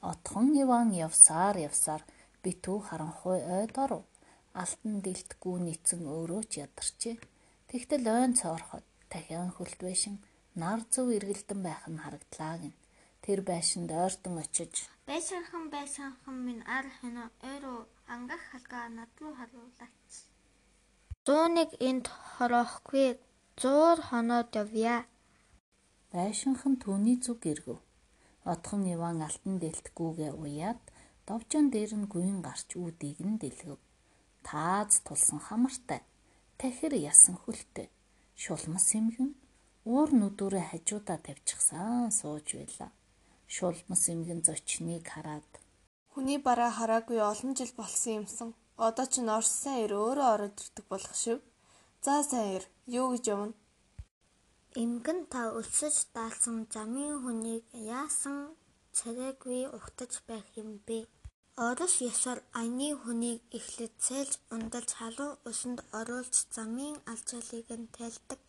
Отхон Иван явсаар явсаар битүү харанхуй ойд оров. Алтан дэлтгүү нийцэн өөрөө ч ядарчээ. Тэгтэл ойн цоороход дахин хөлт байшин нар зөв эргэлдэн байх нь харагдлаа гин. Тэр байшинд ойртон очиж Байшинхан байшинхан минь ар хинэ өөрөө ангах халгаа над руу харуулаач. 101 энд хороохгүй 100 хоноод явъя. Байшинхан түүний зүг эргэв. Отхон Иван алтан дэлтгүүгээ уяад довжон дээр нь гуйн гарч үүдийг нь дэлгэв. Тааз тулсан хамартай, тахир ясан хөлтэй, шулмас эмгэн уур нүдүүрээ хажуудаа тавьчихсан сууж байлаа. Шулмас эмгэн зочныг хараад Хүний бараа хараагүй олон жил болсон юмсан. Одоо ч н Орос сайн ир өөрөө ороод ирдэг болох шив. За сайн ир, юу гэж явна? Эмгэн та өлсөж даалсан замын хүнийг яасан царайгүй ухтаж байх юм бэ? Орос ёсоор аяны хүнийг эхлээд цайлж ундалж халуун усанд оруулж замын алжаалыг нь тайлдаг.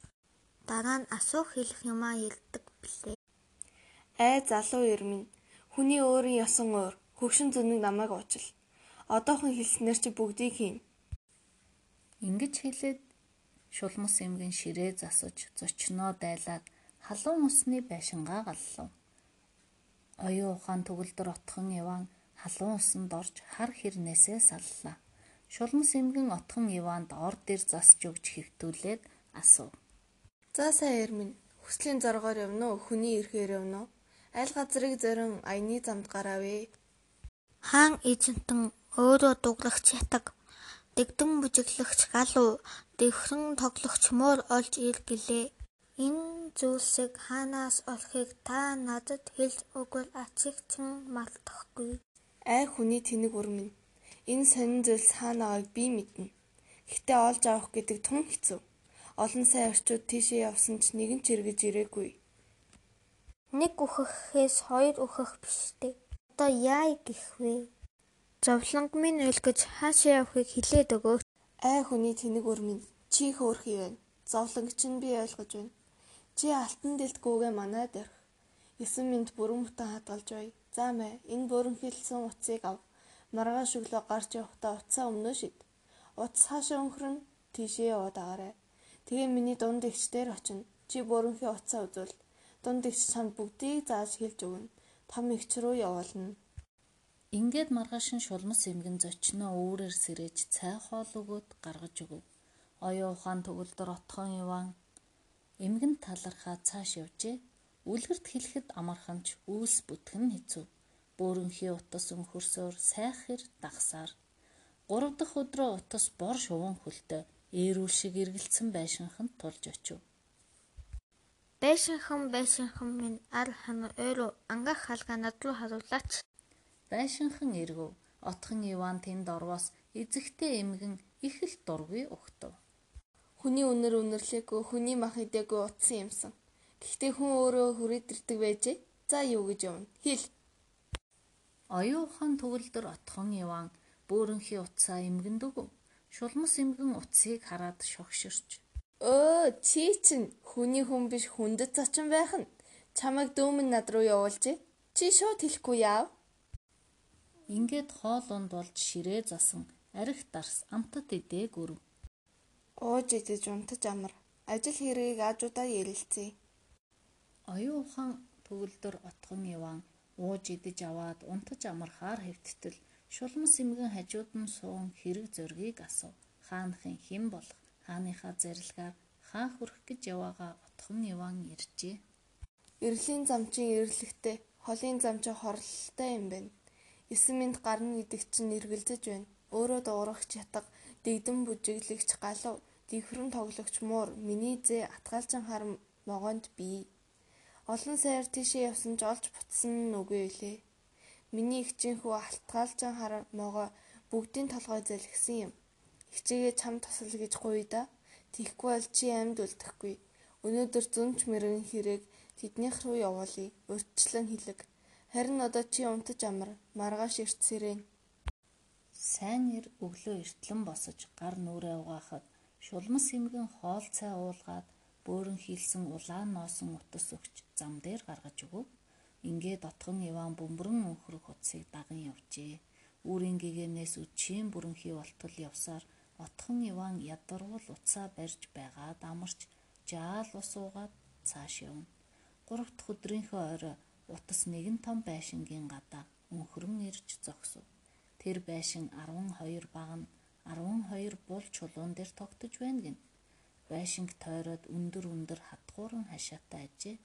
Дараа нь асуух хэлэх юмаа ярьдаг блээ. Ай залуу ир минь. Хүний өөрийн ёсон өөр. Хөгшин зүнэг намайг уучил. Одоохон хэлснээр чи бүгдийг хийн. Ингэж хэлээд шулмас эмгэн ширээ засаж зочноо дайлаад халуун усны байшингаа галлав. Оюун ухаан төгөлдөр отхон Иван халуун усанд орж хар хэрнээсээ саллаа. Шулмас эмгэн отхон Иванд ор дээр засж өгч хэвтүүлээд асуув. За сайн ир минь. Хүслийн зоргоор явна уу? Хүний эрхээр явна уу? Аль газрыг зорин аяны замд гараавэ? Хаан эзэнтэн өөрөө дуглагч ятаг. Дэгдэн бүжиглэгч галуу, дэвхэн тоглогч муур олж ир гэлээ. Энэ зүйлсийг хаанаас олохыг та надад хэлж өгвөл ачигчин мартахгүй. Ай хүний тэнэг үр минь. Энэ сонин зүйлс хаана байгааг би мэднэ. Гэхдээ олж авах гэдэг тун хэцүү. Олон сайн орчууд тийшээ явсан ч нэгэн ч эргэж ирээгүй. Нэг үхэхээс хоёр үхэх биштэй. Одоо яа гэх вэ? Зовлонг минь өлгөж хаашаа явахыг хэлээд өгөөч. Ай хүний тэнэг үр минь. Чи хөөрхий байна. Зовлонг чинь би ойлгож байна. Чи алтан дэлтгүүгээ манайд ярих. Эсэн минт бүрэн бүтэн хадгалж бай. За мэ, энэ бүрэн хэлсэн утсыг ав. Маргааш өглөө гарч явахдаа утсаа өмнөө шид. Утас хаашаа өнхрөн тийшээ яваад агаарай. Тэгээ миний дунд эгчдэр очино. Чи бүрэнхий утсаа үзвэл дунд эгч чамд бүгдийг зааж хэлж өгнө. Том эгч рүү явуулна. Ингээд маргааш нь шулмас эмгэн зочноо өөрөөр сэрэж цай хоол өгөөд гаргаж өгөв. Оюун ухаан төгөлдөр отхон Иван эмгэн талархаа цааш явжээ. Үлгэрт хэлэхэд амархамч үйлс бүтгэн хэцүү. Бөөрөнхий утас өнхөрсөөр сайхэр дагсаар. Гурав дахь өдрөө утас бор шуван хөлтөө ээрүүл шиг эргэлцсэн байшинханд тулж очив. Байшинхан байшинхан минь ар хана өөрөө ангах халгаа над руу харуулаач. Байшинхан эргөв. Отхон Иван тэнд орвоос эзэгтэй эмгэн их л дургүй өгтөв. Хүний үнэр үнэрлээгүй, хүний мах идээгүй утсан юмсан. Гэхдээ хүн өөрөө хүрээдэрдэг байжээ. За юу гэж явна? Хэл. Оюун ухаан төгөлдөр отхон Иван бөөрөнхий утсаа эмгэнд өгөв. Шулмас эмгэн утсыг хараад шогширч. Өө, чи чинь хүний хүн биш хүндэт зочин байх нь. Чамайг дөөмөн над руу явуулжээ. Чи шууд хэлэхгүй яав? Ингээд хоолунд болж ширээ засан арх дарс амтад идээ гөрв. Ууж идэж унтаж амар. Ажил хэргийг аажуудаа ярилцъя. Оюун ухаан төгөлдөр отхон Иван ууж идэж аваад унтаж амархаар хэвттэл шулмас эмгэн хажууд нь суун хэрэг зөргийг асуув. Хаанхын хэн болох хааныхаа зарилгаар хаан хүрэх гэж яваагаа отхон Иван иржээ. Эрлийн замчин эрлэгтэй, холын замчин хорлолтой юм байна. Эсэн минт гарна гэдэг чинь эргэлзэж байна. Өөрөө дуурах чатга, дэгдэн бүжиглэгч галуу, дэвхрэн тоглогч муур, миний зээ атгаалжин хар могоонд бий. Олон сайр тийшээ явсан ч олж бутсан нь үгүй лээ. Миний ихчийнхүү алтгаалжин хар могоо бүгдийн толгой залгисан юм. Хичээгээ чам тосол гэж гуй да. Тихгүй бол чи амьд үлдэхгүй. Өнөөдөр зүнч мэрэгэн хэрэг тэднийх рүү явуулъя. Урьдчилан хэлэг. Харин одоо чи унтаж амар. Маргааш эрт сэрэн. Сайн ир өглөө эртлэн босож гар нүрээ угаахад шулмас эмгэн хоол цай уулгаад бөөрөн хийлсэн улаан носон утас өгч зам дээр гаргаж өгөв. Ингээд отгон Иван бөмбөрөн өнхрөх утсыг даган явжээ. Үүрийн гэгээнээс үчийн бүрэнхий болтол явсаар отхон Иван ядарвал уцаа барьж байгаад амарч жаал ус уугаад цааш явна. Гурав дахь өдрийнхөө орой утас нэгэн том байшингийн гадаа өнхрөн ирж зогсов. Тэр байшин 12 баг нь 12 бул чулуун дээр тогтож байна гин. Байшинг тойроод өндөр өндөр хатгууран хашаатай ажээ.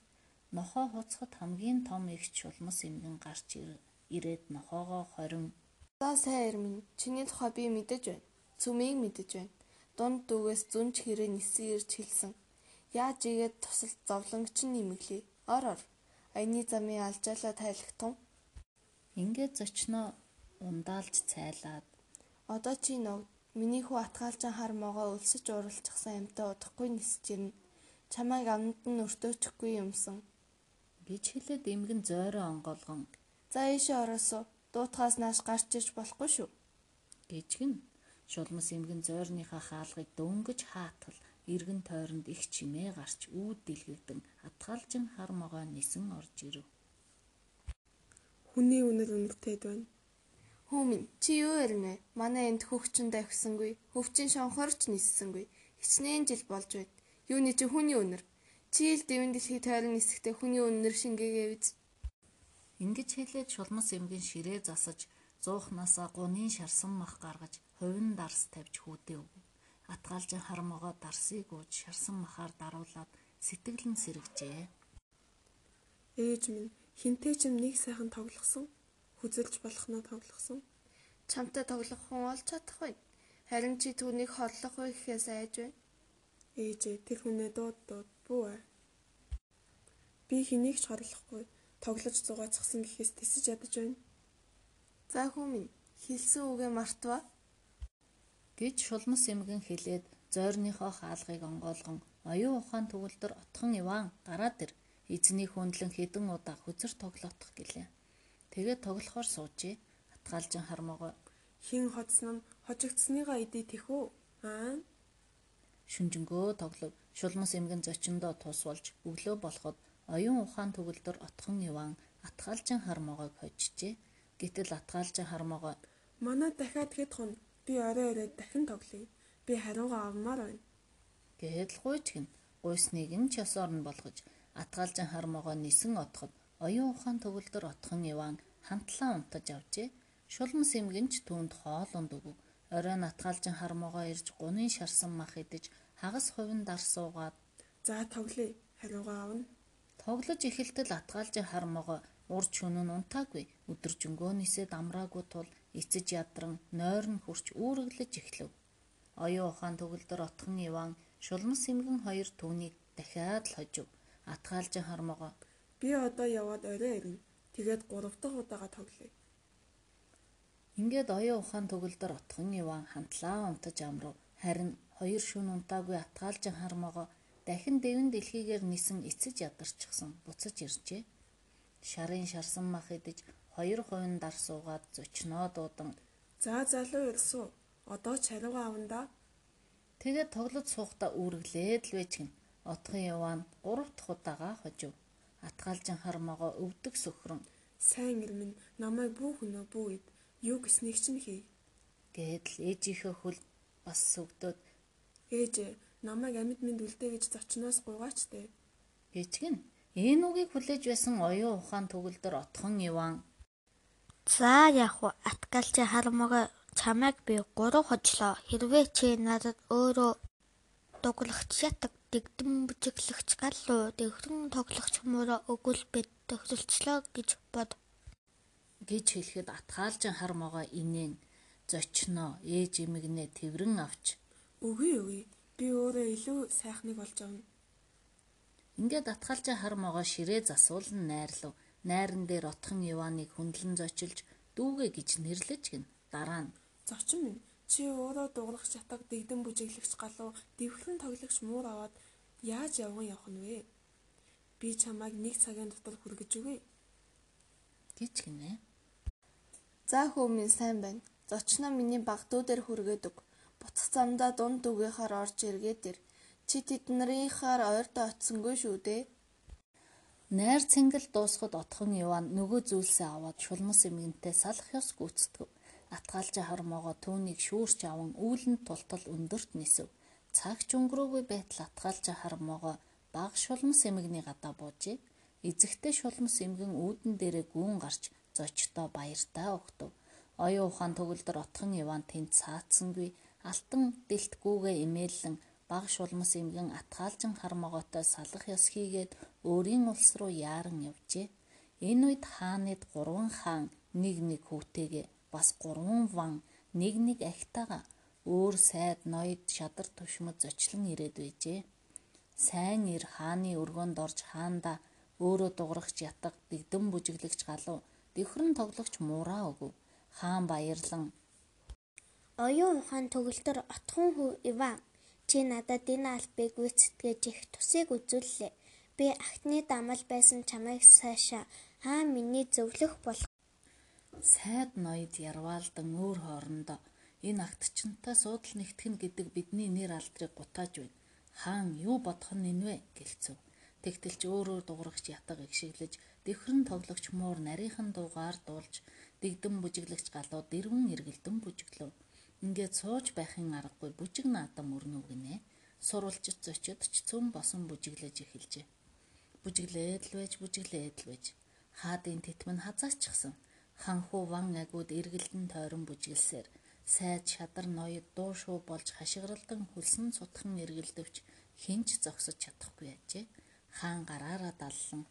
Нохоо хуцахад хамгийн том их чулмас эмгэн гарч ирээд нохоогоо хорин За сайн эрмэн чиний тухай би мэдэж байна. Цүмийг мэдэж байна. Дунд дүүгээс зүнч хэрэг нисэн ирж хэлсэн. Яаж игээд тусалт зовлонгч нь нэмэглээ. Ор ор. Аяны замын алжаалаа тайлагтун. Ингээд зочноо ундаалж цайлаад одоо чи ног миний хүү атгаалжан хар могоо өлсөж уралчихсан амтаа удахгүй нисэж ирнэ. Чамайг амнад нь өртөөчихгүй юмсан. гэж хэлээд эмгэн зойроо онгоолгон За ийшээ ороосоо дуутахаас нааш гарч ирж болохгүй шүү. гэжгэн шулмас эмгэн зойрныхаа хаалгыг дөнгөж хаатгал эргэн тойронд их чимээ гарч үүд дэлгэгдэн атгаалжин хар могоо нисэн орж ирэв. Хүний үнэр үнэртэйд байна. Хүмүн чи юу ярина? Манай энд хөгчөнд авхисангүй, хөвчин шонхорч ниссэнгүй. Хичнээн жил болж байна. Юуны чи хүний үнэр. Чи ил дэвэн дэлхий тойрон нисэхдээ хүний үнэр шингээгээ биз. Ингэж хэлээд шулмас эмгэн ширээ засаж зуухнасаа гунийн шарсан мах гаргаж хувин дарс тавьж өг. Атгаалжин хармогоо дарсыг ууж шарсан махаар даруулаад сэтгэлэн сэргэжээ. Ээж минь хинтээ ч юм нэг сайхан тоглосон. Хүзэлж болохноо тоглосон. Чамтай тоглох хүн олж чадах байна. Харин чи түүнийг хорлох вэ гэхээс айж байна. Ээжээ тэр хүнээ дууд дууд бүү. Би хэнийг ч хорлохгүй. Тоглож зугаацсан гэхээс тисэж ядаж байна. За хүмүн хэлсэн үгээ мартва. гэж шулмас эмгэн хэлээд зойрныхоо хаалгыг онгоолгон оюун ухаан төгөлдөр отхон Иван гараад ир эзний хүндлэн хідэн удаа хүзэр тоглоотох гэлээ. Тэгээд тоглохоор суужээ. Атгаалжин хармоогоо Хин хоцсон нь хожигдсныгаа идэ тэхүү. Аа. шүнжэнгөө тоглов. Шулмас эмгэн зочиндоо тус болж өглөө болоход оюун ухаан төгөлдөр отхон Иван атгаалжин хармоогойг хожжээ. Гэтэл атгаалжин хармоогоо Манай дахиад хэд хон би орой орой дахин тоглоё. Би хариугаа авмаар байна. Гээд л гуйж гин гуйсныг нь ч ёсоор нь болгож атгаалжин хармоогоо нисэн отоход оюун ухаан төгөлдөр отхон Иван хамтлаа унтаж авжээ. Шулмас эмгэнч түүнд хоолунд өгөв. Оройн атгаалжин хармоогоо ирж гунийн шарсан мах идэж хагас хувин дар суугаад За тоглоё. Хариугаа авна. тоглож эхэлтэл атгаалжин хармоогоо урд шөнө нь унтаагүй. Өдөржингөө нисээд амраагүй тул эцэж ядран нойр нь хурч үүрэглэж эхлэв. Оюун ухаан төгөлдөр отхон Иван шулмас эмгэн хоёр түүнийг дахиад л хожив. Атгаалжин хармоогоо Би одоо яваад орой ирнэ. Тэгээд 3 дахь удаага тоглоё. Ингээд оюун ухаан төгөлдөр отхон Иван хамтлаа унтаж амрав. Харин хоёр шүн унтаагүй атгаалжин хармоогоо дахин дэвэн дэлхийгээр нисэн эцэж ядарчихсан буцаж иржээ. Шарын шарсан мах идэж хоёр хувин дар суугаад зочноо дуудан За залуу ирсүү. Одоо ч хариугаа авна да. тэгээд тоглож суухдаа үүрэглээд л байж гин. Отхон Иван 3 дахь удаага хожив. Атгаалжин хармоогоо өвдөг сөхрөн Сайн ирмэн намайг бүү хөнөө бүү ид. Юу гэснийг чинь хий. Гэдэл ээжийнхээ хөл бас сүгдөөд Ээж намайг амьд минь үлдээ гэж зочноос гуйгаач дээ. гэжгэн энэ үгийг хүлээж байсан оюун ухаан төгөлдөр отхон Иван За яг уу атгалжи хармага чамайг би 3 хожлоо. Хэрвээ чи надад өөрөө дуглагч ятаг дэгдэм бүжиглэгч галлуу дэгрэн тоглогч мөрө өгвөл бид тохиролцлоо гэж бод. гэж хэлэхэд атгаалжин хармоогоо инээн зочноо ээж эмэгнээ тэрвэн авч Үгүй үгүй. Би өөрөө илүү сайхныг олж авна. ингээд атгаалжин хармоогоо ширээ засуулан найрлав. Найран дээр отхон Иваныг хөндлөн зочилж дүүгээ гэж нэрлэж гин. Дараа нь Зочин минь чи өөрөө дуурах чатаг дэгдэн бүжиглэгч галуу дэвхрэн тоглогч муур аваад яаж явган явах нь вэ? Би чамайг нэг цагийн дотор хүргэж өгье. гэж гинэ. За хүмүн сайн байна. Зочноо миний баг дүүдээр хүргээд өг. Буцах замдаа дунд дүүгийнхаар орж эргээд ир. Чи тэднэрийнхаар ойртоо очисонгүй шүү дээ. Найр цэнгэл дуусахад отхон Иван нөгөө зүйлсээ аваад шулмас эмгэнтэй салах ёс гүйцэтгэв. Атгаалжа хармоогоо түүнийг шүүрч аван үүлэнд тултал өндөрт нисв. Цагч өнгөрөөгүй байтал атгаалжа хармоогоо баг шулмас эмгний гадаа буужээ. Эзэгтэй шулмас эмгэн үүдэн дээрээ гүүн гарч зочдоо баяртаа өгтөв. Оюун ухаан төгөлдөр отхон Иван тэнд цаацсангүй алтан дэлтгүүгээ имээллэн баг шулмас эмгэн атгаалжин хармогоотой салах ёс хийгээд өөрийн улс руу яаран явжээ. Энэ үед хаанид гурван хаан нэг нэг хүүтэйгээ бас гурван ван нэг нэг ахтайгаа өөр сайд ноёд шадар тушмад зочлон ирээд байжээ. Сайн ир хааны өргөөнд орж хаанда өөрөө дуграгч ятга дэгдэн бүжиглэгч галуу дэвхрэн тоглогч муураа өгөв. Хаан баярлан Оюун ухаан төгөлдөр отхон хүү Иван чи надад энэ албыг гүйцэтгэж их тусыг үзүүллээ. Би ахтны дамал байсан чамайг сайшаа хаа миний зөвлөх болох. Сайд ноёд ярваалдан өөр хоорондоо энэ агтчантай суудал нэгтгэн гэдэг бидний нэр алдрыг гутааж байна. Хаан юу бодох нь энэ вэ гэлцв. Тэгтэлч өөрөөр дуурагч ятга игшиглэж дэвхрэн тоглогч муур нарийнхан дуугаар дуулж дэгдэн бүжиглэгч галуу дэрвэн эргэлдэн бүжиглөв. Ингээд сууж байхын аргагүй бүжиг наадам өрнөв гинэ. Сурвалжит зочид ч цөм босон бүжиглэж эхэлжээ. Бүжиглээд л байж бүжиглээд л байж хаадын титмэн хазаачсан. Ханхуу ван агууд эргэлдэн тойрон бүжиглсээр сайд шадар ноёд дуу шуу болж хашгиралдан хөлсөн сутхан эргэлдэвч хинч зогсож чадахгүй яжээ. Хаан гараараа даллан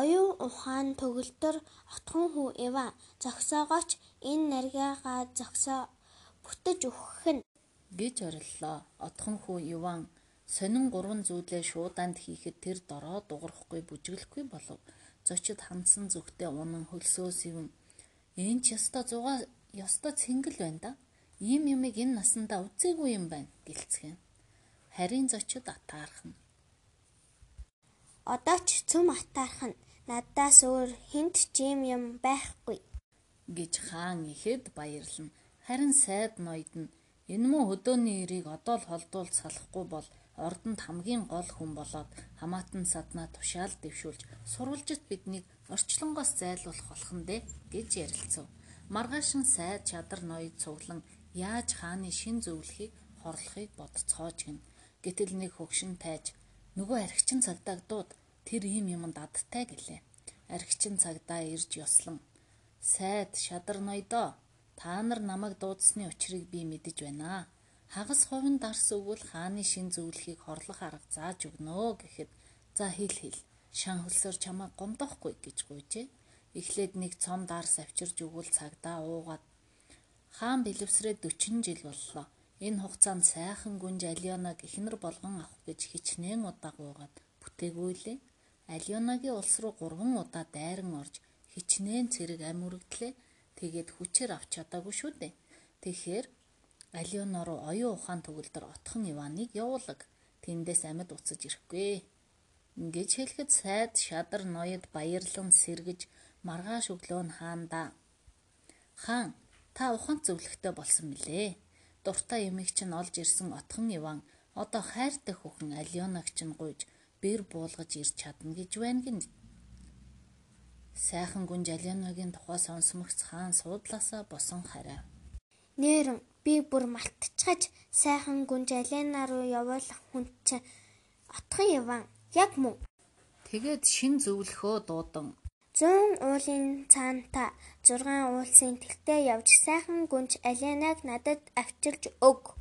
Оюун ухаан төгөлдөр отхон хүү Эва зогсоогооч энэ наргаагаа зогсоо бүтэж өгөх нь гэж ориллоо. Отхон хүү Иван сонин гурван зүйлээ шууданд хийхэд тэр дороо дуурахгүй бүжиглэхгүй болов. Зочид хандсан зүгтээ унан хөлсөө сэвэн энэ ч ёстой зугаа ёстой цэнгэл байна да. Ийм юмыг энэ насандаа үзээгүй юм байна гэлцгэн. Харин зочид атаархан. Одоо ч цөм атаархан надаас өөр хинт ч юм юм байхгүй гэж хаан ихэд баярлан харин сайд ноёд нь энэ муу хөдөөний ирийг одоо л холдуулж салахгүй бол ордонд хамгийн гол хүн болоод хамаатан саднаа тушаал дэвшүүлж сурвалжит биднийг орчлонгоос зайлуулах болох нь дээ гэж ярилцав. Маргаашин сайд чадар ноёд цуглан яаж хааны шин зөвлөхийг хорлохыг бодцоож гин. Гэтэл нэг хөгшин тайж нөгөө архичин цагдагдууд тэр ийм юмд адтай гэлээ. Архичин цагдаа ирж ёслон сайд шадар ноёдоо та нар намайг дуудсны учрыг би мэдэж байна. Хагас хувийн дарс өгвөл хааны шин зөвлөхийг хорлох арга зааж өгнө гэхэд за хэл хэл шан хөлсөөр чамайг гомдохгүй гэж гуйжээ. Эхлээд нэг цом дарс авчирж өгвөл цагдаа уугаад хаан бэлэвсрээ 40 жил боллоо. Энэ хугацаанд сайхан гүнж Алионаг эхнэр болгон авах гэж хичнээн удаа гуугаад бүтээгүй лээ. Алионагийн улс руу 3 удаа дайран орж хичнээн цэрэг ам үргэлдлээ. Тэгээд хүчээр авч чадаагүй шүү дээ. Тэгэхээр Алиона руу оюун ухаан төгөлдөр отхон Иваныг явуулаг. Тэндээс амьд уцаж ирэхгүй. Ингэж хэлэхэд сайд шадар ноёд баярлан сэргэж маргааш өглөө нь хаандаа. Хаан та ухаан зөвлөхтэй болсон мөлий. Дуртай ямиг чинь олж ирсэн отхон Иван одоо хайртай хөхөн Алионаг чинь гуйж бэр буулгаж ирч чадна гэж байна гин. Сайхан гүн Алионагийн тухай сонсмогц хаан суудлаасаа босон хараа. Нээрэн би бүр малтчихаж сайхан гүн Алиана руу явуулах хүн чинь отхон Иван яг мөн. Тэгээд шин зөвлөхөө дуудан 100 уулын цаанта 6 уулсын тэгтээ явж сайхан гүнж Алианаг надад авчирч өг.